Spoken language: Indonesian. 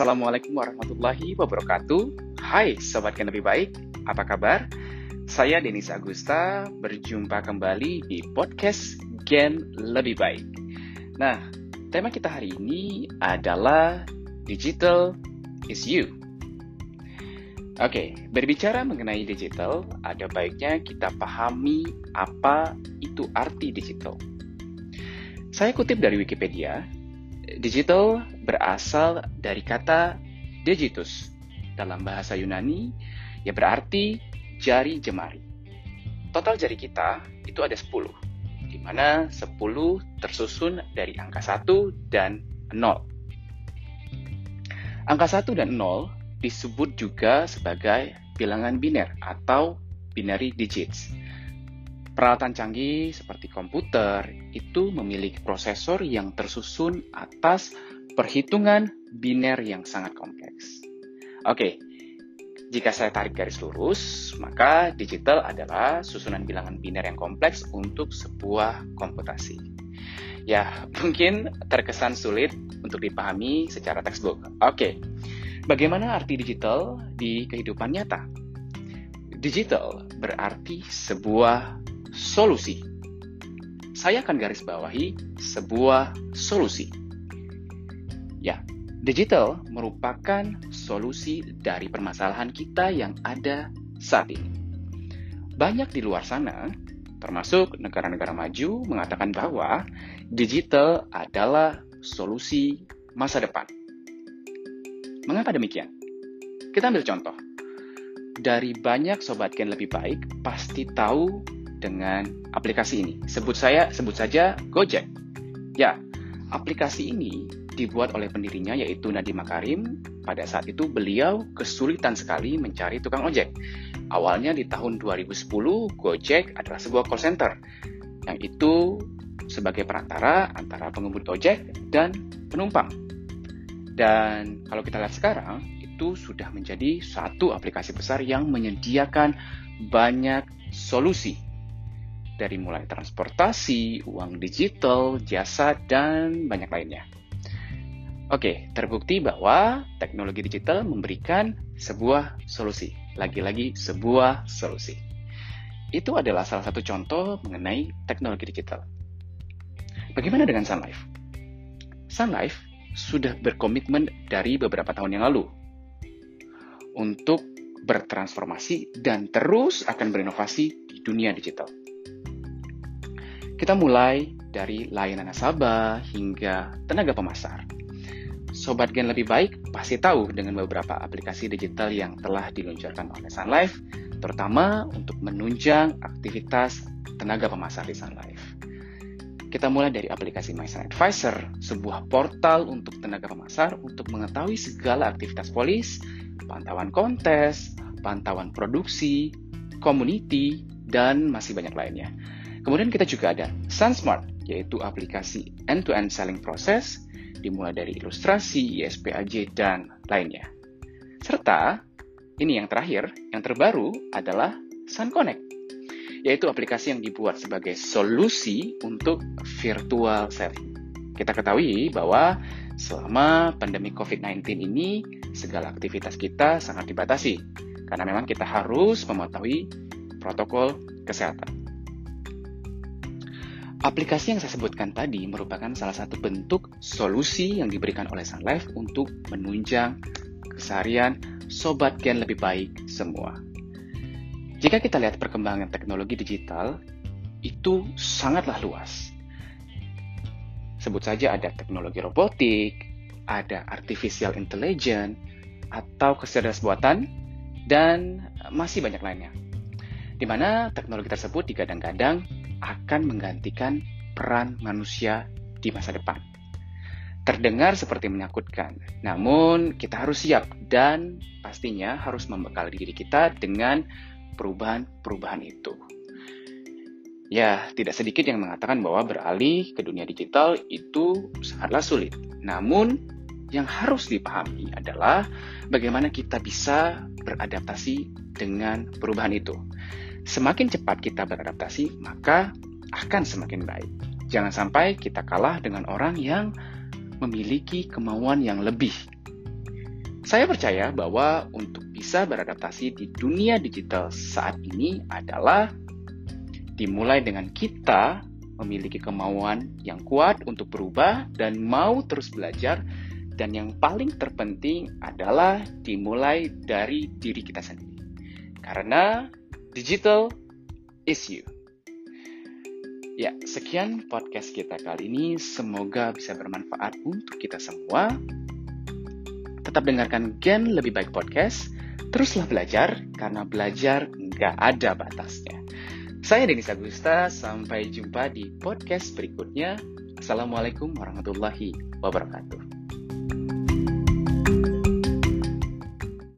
Assalamualaikum warahmatullahi wabarakatuh. Hai Sobat Lebih Baik, apa kabar? Saya Denis Agusta, berjumpa kembali di podcast Gen Lebih Baik. Nah, tema kita hari ini adalah Digital is You. Oke, berbicara mengenai digital, ada baiknya kita pahami apa itu arti digital. Saya kutip dari Wikipedia, digital berasal dari kata digitus dalam bahasa Yunani yang berarti jari jemari. Total jari kita itu ada 10, di mana 10 tersusun dari angka 1 dan 0. Angka 1 dan 0 disebut juga sebagai bilangan biner atau binary digits. Peralatan canggih seperti komputer itu memiliki prosesor yang tersusun atas perhitungan biner yang sangat kompleks. Oke, jika saya tarik garis lurus, maka digital adalah susunan bilangan biner yang kompleks untuk sebuah komputasi. Ya, mungkin terkesan sulit untuk dipahami secara textbook. Oke, bagaimana arti digital di kehidupan nyata? Digital berarti sebuah solusi. Saya akan garis bawahi sebuah solusi Ya, digital merupakan solusi dari permasalahan kita yang ada saat ini. Banyak di luar sana, termasuk negara-negara maju, mengatakan bahwa digital adalah solusi masa depan. Mengapa demikian? Kita ambil contoh. Dari banyak sobat Gen lebih baik pasti tahu dengan aplikasi ini. Sebut saya sebut saja Gojek. Ya, aplikasi ini dibuat oleh pendirinya yaitu Nadiem Makarim. Pada saat itu beliau kesulitan sekali mencari tukang ojek. Awalnya di tahun 2010, Gojek adalah sebuah call center yang itu sebagai perantara antara pengemudi ojek dan penumpang. Dan kalau kita lihat sekarang, itu sudah menjadi satu aplikasi besar yang menyediakan banyak solusi dari mulai transportasi, uang digital, jasa, dan banyak lainnya. Oke, terbukti bahwa teknologi digital memberikan sebuah solusi. Lagi-lagi sebuah solusi. Itu adalah salah satu contoh mengenai teknologi digital. Bagaimana dengan Sun Life? Sun Life sudah berkomitmen dari beberapa tahun yang lalu untuk bertransformasi dan terus akan berinovasi di dunia digital. Kita mulai dari layanan nasabah hingga tenaga pemasar Sobat Gen lebih baik pasti tahu dengan beberapa aplikasi digital yang telah diluncurkan oleh Sun Life, terutama untuk menunjang aktivitas tenaga pemasar di Sun Life. Kita mulai dari aplikasi My Sun Advisor, sebuah portal untuk tenaga pemasar untuk mengetahui segala aktivitas polis, pantauan kontes, pantauan produksi, community, dan masih banyak lainnya. Kemudian kita juga ada SunSmart, yaitu aplikasi end-to-end selling process dimulai dari ilustrasi, ISPAJ, dan lainnya. Serta, ini yang terakhir, yang terbaru adalah Sun Connect, yaitu aplikasi yang dibuat sebagai solusi untuk virtual selling. Kita ketahui bahwa selama pandemi COVID-19 ini, segala aktivitas kita sangat dibatasi, karena memang kita harus mematuhi protokol kesehatan. Aplikasi yang saya sebutkan tadi merupakan salah satu bentuk solusi yang diberikan oleh Sun Life untuk menunjang keseharian sobat gen lebih baik semua. Jika kita lihat perkembangan teknologi digital, itu sangatlah luas. Sebut saja ada teknologi robotik, ada artificial intelligence, atau kecerdasan dan masih banyak lainnya. Di mana teknologi tersebut digadang-gadang akan menggantikan peran manusia di masa depan. Terdengar seperti menakutkan, namun kita harus siap dan pastinya harus membekal diri kita dengan perubahan-perubahan itu. Ya, tidak sedikit yang mengatakan bahwa beralih ke dunia digital itu sangatlah sulit. Namun, yang harus dipahami adalah bagaimana kita bisa beradaptasi dengan perubahan itu. Semakin cepat kita beradaptasi, maka akan semakin baik. Jangan sampai kita kalah dengan orang yang memiliki kemauan yang lebih. Saya percaya bahwa untuk bisa beradaptasi di dunia digital saat ini adalah dimulai dengan kita memiliki kemauan yang kuat untuk berubah dan mau terus belajar dan yang paling terpenting adalah dimulai dari diri kita sendiri. Karena digital is you. Ya, sekian podcast kita kali ini. Semoga bisa bermanfaat untuk kita semua. Tetap dengarkan Gen Lebih Baik Podcast. Teruslah belajar, karena belajar nggak ada batasnya. Saya Denis Agusta, sampai jumpa di podcast berikutnya. Assalamualaikum warahmatullahi wabarakatuh.